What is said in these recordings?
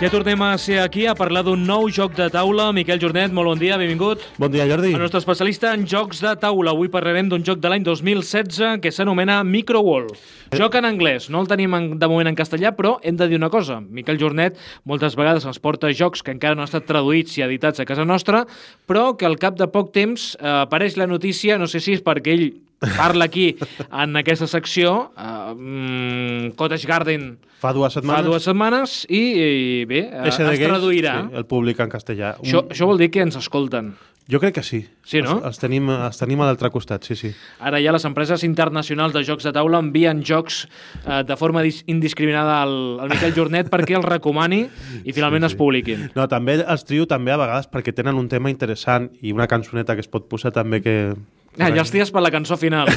Ja tornem a ser aquí a parlar d'un nou joc de taula. Miquel Jornet, molt bon dia, benvingut. Bon dia, Jordi. El nostre especialista en jocs de taula. Avui parlarem d'un joc de l'any 2016 que s'anomena Microwall. Joc en anglès, no el tenim en, de moment en castellà, però hem de dir una cosa. Miquel Jornet moltes vegades ens porta jocs que encara no han estat traduïts i editats a casa nostra, però que al cap de poc temps eh, apareix la notícia, no sé si és perquè ell parla aquí en aquesta secció, uh, Cottage Garden Fa dues setmanes. fa dues setmanes i, i bé, uh, es traduirà. Sí, el públic en castellà. Un- Això, això vol dir que ens escolten. Jo crec que sí. Sí, no? Els, els, tenim, els tenim a l'altre costat, sí, sí. Ara ja les empreses internacionals de jocs de taula envien jocs eh, de forma dis- indiscriminada al, al Miquel Jornet perquè els recomani i finalment Sí, es sí. publiquin. No, també els trio també a vegades perquè tenen un tema interessant i una cançoneta que es pot posar també que... Ah, ja els ties per la cançó final.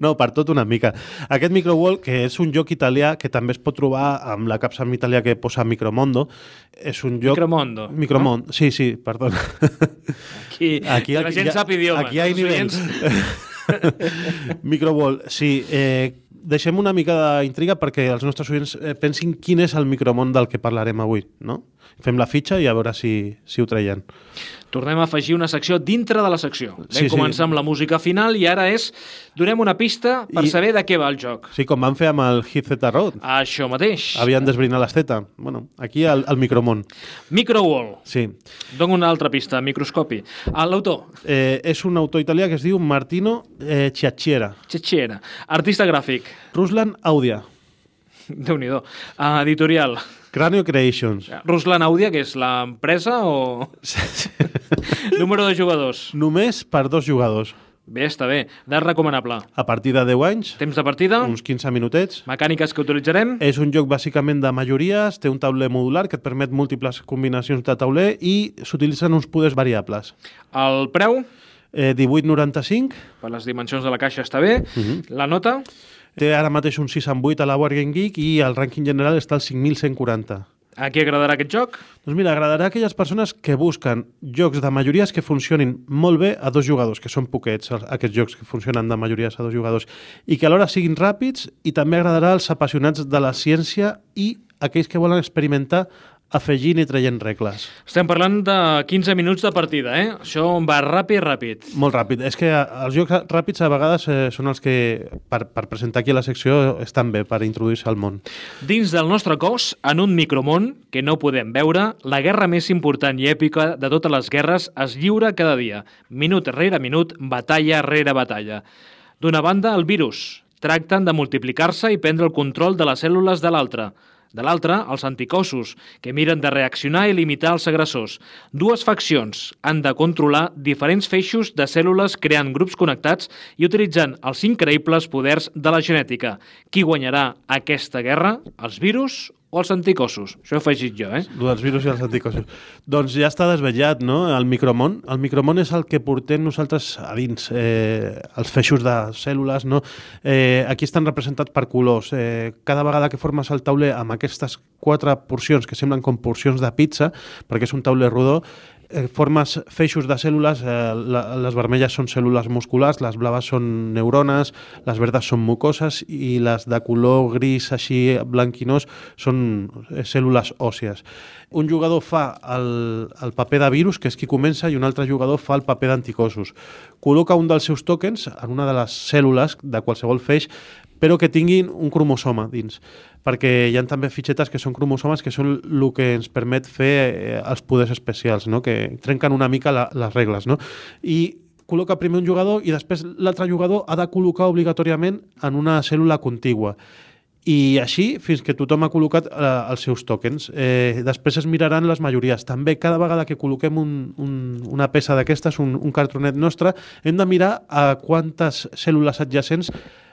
No, per tot una mica. Aquest Microwall, que és un joc italià que també es pot trobar amb la capsa en italià que posa Micromondo, és un joc... Micromondo, Micromondo, sí, sí, perdona. Aquí, Aquí, la gent ja- sap idiomes. Aquí hi ha nivells. Microwall, sí. Eh, deixem una mica d'intriga perquè els nostres oients eh, pensin quin és el micromón del que parlarem avui, no? Fem la fitxa i a veure si, si ho traien. Tornem a afegir una secció dintre de la secció. Vam Sí, sí. començar amb la música final i ara és... Donem una pista per I- saber de què va el joc. Sí, com van fer amb el Hit Z Road. Això mateix. Havien d'esbrinar l'esteta. Bueno, aquí el, el micromón. Microwall. Sí. Dono una altra pista, microscopi. Ah, L'autor, Eh, és un autor italià que es diu Martino eh, Ciacciera. Cecchiera. Artista gràfic. Ruslan Audia. Déu-n'hi-do. Uh, editorial. Cranio Creations. Ruslan Audia, que és l'empresa o... Número de jugadors. Només per dos jugadors. Bé, està bé. De recomanable. A partir de 10 anys, Temps de partida, uns 15 minutets. mecàniques que utilitzarem. És un joc bàsicament de majories, té un tauler modular que et permet múltiples combinacions de tauler i s'utilitzen uns poders variables. El preu, Eh, 18,95, per les dimensions de la caixa està bé. La nota, té ara mateix un 6 en 8 a la Wargame Geek i el rànquing general està al 5.140. a qui agradarà aquest joc? Doncs mira, agradarà a aquelles persones que busquen jocs de majories que funcionin molt bé a dos jugadors, que són poquets aquests jocs que funcionen de majories a dos jugadors, i que alhora siguin ràpids, i també agradarà als apassionats de la ciència i aquells que volen experimentar afegint i traient regles. Estem parlant de 15 minuts de partida, eh? Això va ràpid, ràpid. Molt ràpid. És que els jocs ràpids a vegades eh, són els que, per, per presentar aquí a la secció, estan bé per introduir-se al món. Dins del nostre cos, en un micromón que no podem veure, la guerra més important i èpica de totes les guerres es lliura cada dia, minut rere minut, batalla rere batalla. D'una banda, el virus. Tracten de multiplicar-se i prendre el control de les cèl·lules de l'altra. De l'altra, els anticossos, que miren de reaccionar i limitar els agressors. Dues faccions han de controlar diferents feixos de cèl·lules creant grups connectats i utilitzant els increïbles poders de la genètica. Qui guanyarà aquesta guerra? Els virus o els anticossos? Això ho he afegit jo, eh? Dels virus i els anticossos. Doncs ja està desvetllat, no?, el micromón. El micromón és el que portem nosaltres a dins, eh, els feixos de cèl·lules, no? Eh, aquí estan representats per colors. Eh, cada vegada que formes el tauler amb aquestes quatre porcions que semblen com porcions de pizza, perquè és un tauler rodó, formes feixos de cèl·lules, eh, la, les vermelles són cèl·lules musculars, les blaves són neurones, les verdes són mucoses i les de color gris així blanquinós són eh, cèl·lules òssies. Un jugador fa el, el paper de virus, que és qui comença, i un altre jugador fa el paper d'anticossos. Col·loca un dels seus tokens en una de les cèl·lules de qualsevol feix, però que tinguin un cromosoma dins perquè hi ha també fitxetes que són cromosomes que són el que ens permet fer eh, els poders especials, no? que trenquen una mica la, les regles. No? I col·loca primer un jugador i després l'altre jugador ha de col·locar obligatòriament en una cèl·lula contigua. I així fins que tothom ha col·locat eh, els seus tokens. Eh, després es miraran les majories. També cada vegada que col·loquem un, un, una peça d'aquestes, un, un cartronet nostre, hem de mirar a quantes cèl·lules adjacents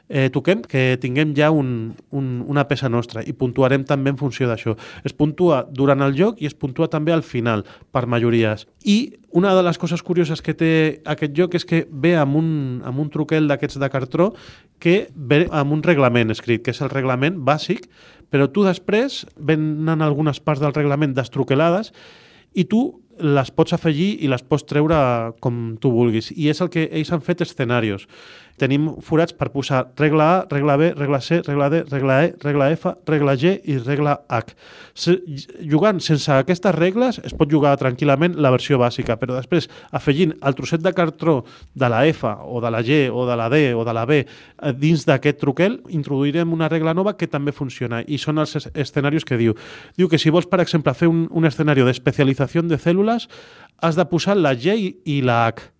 eh, toquem que tinguem ja un, un, una peça nostra i puntuarem també en funció d'això. Es puntua durant el joc i es puntua també al final, per majories. I una de les coses curioses que té aquest joc és que ve amb un, amb un truquel d'aquests de cartró que ve amb un reglament escrit, que és el reglament bàsic, però tu després venen algunes parts del reglament destruquelades i tu les pots afegir i les pots treure com tu vulguis. I és el que ells han fet escenaris. Tenim forats per posar regla A, regla B, regla C, regla D, regla E, regla F, regla G i regla H. Jugant sense aquestes regles es pot jugar tranquil·lament la versió bàsica, però després afegint el trosset de cartró de la F o de la G o de la D o de la B eh, dins d'aquest truquel, introduirem una regla nova que també funciona i són els escenaris que diu. Diu que si vols, per exemple, fer un, un escenari d'especialització de cèl·lules, has de posar la G i la H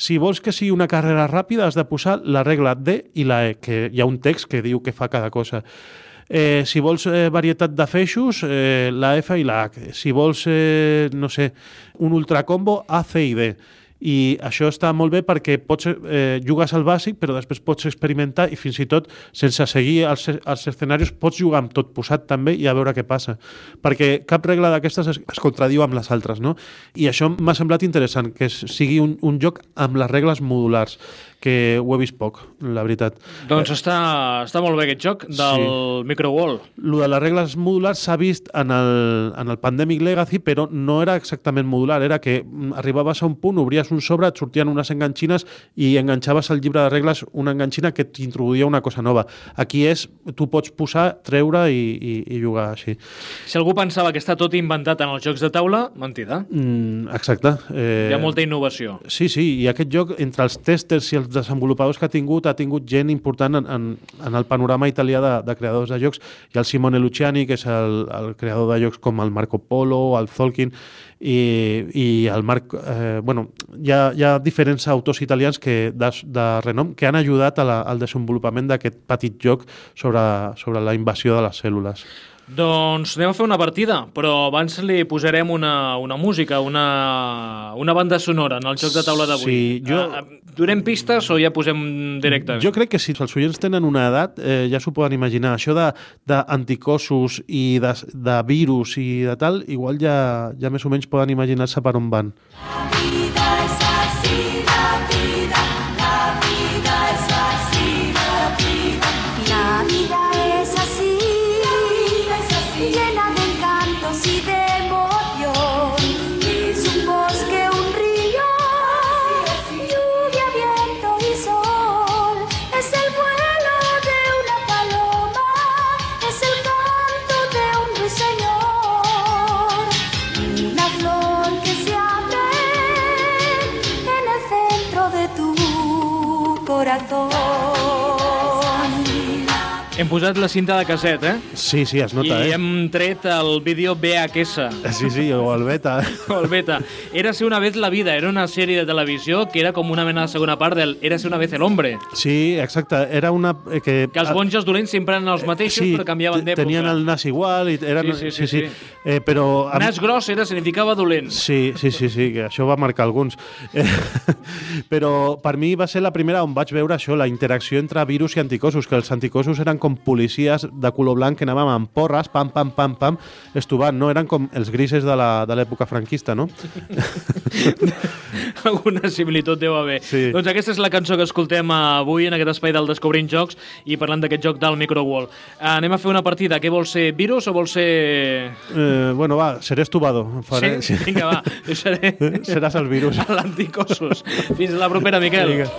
si vols que sigui una carrera ràpida, has de posar la regla D i la E, que hi ha un text que diu que fa cada cosa. Eh, si vols eh, varietat de feixos, eh, la F i la H. Si vols, eh, no sé, un ultracombo, A, C i D i això està molt bé perquè pots, eh, jugues al bàsic però després pots experimentar i fins i tot sense seguir els, els escenaris pots jugar amb tot posat també i a veure què passa perquè cap regla d'aquestes es, es contradiu amb les altres no? i això m'ha semblat interessant que sigui un, un joc amb les regles modulars que ho he vist poc, la veritat. Doncs està, està molt bé aquest joc del sí. Microwall. Lo de les regles modulars s'ha vist en el, en el Pandemic Legacy, però no era exactament modular, era que arribaves a un punt, obries un sobre, et sortien unes enganxines i enganxaves al llibre de regles una enganxina que t'introduïa una cosa nova. Aquí és, tu pots posar, treure i, i, i jugar així. Si algú pensava que està tot inventat en els jocs de taula, mentida. Mm, exacte. Eh, Hi ha molta innovació. Sí, sí, i aquest joc, entre els testers i els desenvolupadors que ha tingut, ha tingut gent important en, en, en el panorama italià de, de creadors de jocs. Hi ha el Simone Luciani, que és el, el creador de jocs com el Marco Polo, el Zolkin, i, i el Marc... Eh, bueno, hi ha, hi ha diferents autors italians que, de, de renom que han ajudat a la, al desenvolupament d'aquest petit joc sobre, sobre la invasió de les cèl·lules. Doncs anem a fer una partida, però abans li posarem una, una música, una, una banda sonora en el joc de taula d'avui. Sí, jo... Uh, durem pistes o ja posem directament? Jo crec que si els oients tenen una edat eh, ja s'ho poden imaginar. Això d'anticossos i de, de virus i de tal, igual ja, ja més o menys poden imaginar-se per on van. La vida és Hem posat la cinta de casset, eh? Sí, sí, es nota, I eh? I hem tret el vídeo VHS. Sí, sí, o el beta. o el beta. Érase una vez la vida, era una sèrie de televisió que era com una mena de segona part del Érase una vez el hombre. Sí, exacte. Era una... Eh, que, que els bons i els dolents sempre eren els mateixos, sí, però canviaven d'època. tenien el nas igual i eren... Sí, sí, sí. sí, sí. Eh, però... Nas gros era, significava dolent. Sí, sí, sí, sí, que això va marcar alguns. Eh, però per mi va ser la primera on vaig veure això, la interacció entre virus i anticossos, que els anticossos eren com policies de color blanc que anàvem amb porres, pam, pam, pam, pam, estovant, no? Eren com els grises de l'època franquista, no? Alguna similitud deu haver. Sí. Doncs aquesta és la cançó que escoltem avui en aquest espai del Descobrint Jocs i parlant d'aquest joc del Microwall. Anem a fer una partida. Què vol ser, virus o vol ser... Eh, bueno, va, seré estubado. Faré... Sí? Vinga, va. Jo seré... Seràs el virus. L'anticossos. Fins la propera, Miquel. Vinga.